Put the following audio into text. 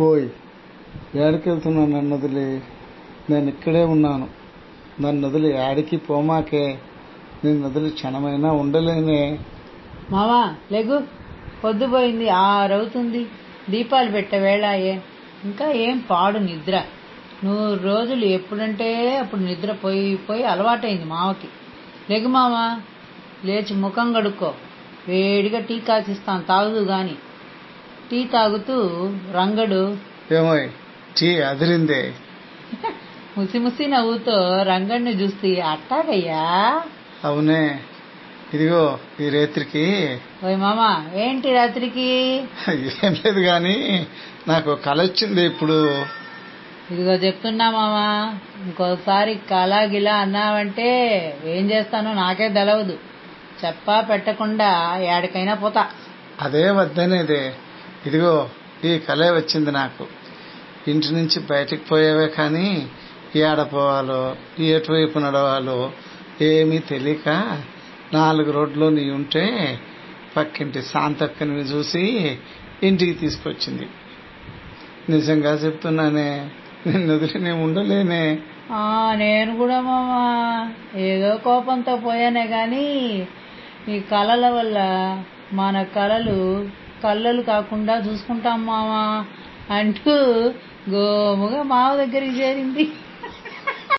ఓయ్ ఏడకెళ్తున్నావు నన్ను వదిలి. నేను ఇక్కడే ఉన్నాను. నన్ను వదిలి ఆడికి పోమాకే. నేను వదిలి క్షణమైనా ఉండలేనే. మావా లేగు. పొద్దుపోయింది ఆరవుతుంది. దీపాలు పెట్టవేళాయే ఇంకా ఏం పాడు నిద్ర. నూరు రోజులు ఎప్పుడంటే అప్పుడు నిద్ర పోయి పోయి అలవాటైంది మావకి. లెగు మావా లేచి ముఖం కడుక్కో. వేడిగా టీ కాసిస్తాను తాగుదు గాని. టీ తాగుతూ రంగడు. ఏమోయ్ చీ అదిరిందే. ముసి ముసి నవ్వుతో రంగడిని చూసి అట్టాగయ్యా అవునే. ఇదిగో ఈ రేత్రికి. ఓయ్ మామా ఏంటి రాత్రికి? ఏం లేదు కానీ నాకు కల వచ్చింది ఇప్పుడు. ఇదిగో చెప్తున్నా మామా ఇంకోసారి కళ గిలా అన్నావంటే ఏం చేస్తానో నాకే తెలవదు. చెప్పా పెట్టకుండా ఏడికైనా పోతా. అదే వద్దనేదే. ఇదిగో ఈ కలే వచ్చింది నాకు. ఇంటి నుంచి బయటికి పోయేవే కానీ ఏడ పోవాలో ఎటువైపు నడవాలో ఏమీ తెలియక నాలుగు రోడ్లు నీ ఉంటే పక్కింటి శాంతక్కని చూసి ఇంటికి తీసుకొచ్చింది. నిజంగా చెప్తున్నానే నిన్ను వదిలి నేను ఉండలేనే. నేను కూడా మామా ఏదో కోపంతో పోయానే గాని ఈ కళల వల్ల మన కళలు కళ్ళలు కాకుండా చూసుకుంటాం మామా అంటూ గోముగా మావ దగ్గరికి చేరింది.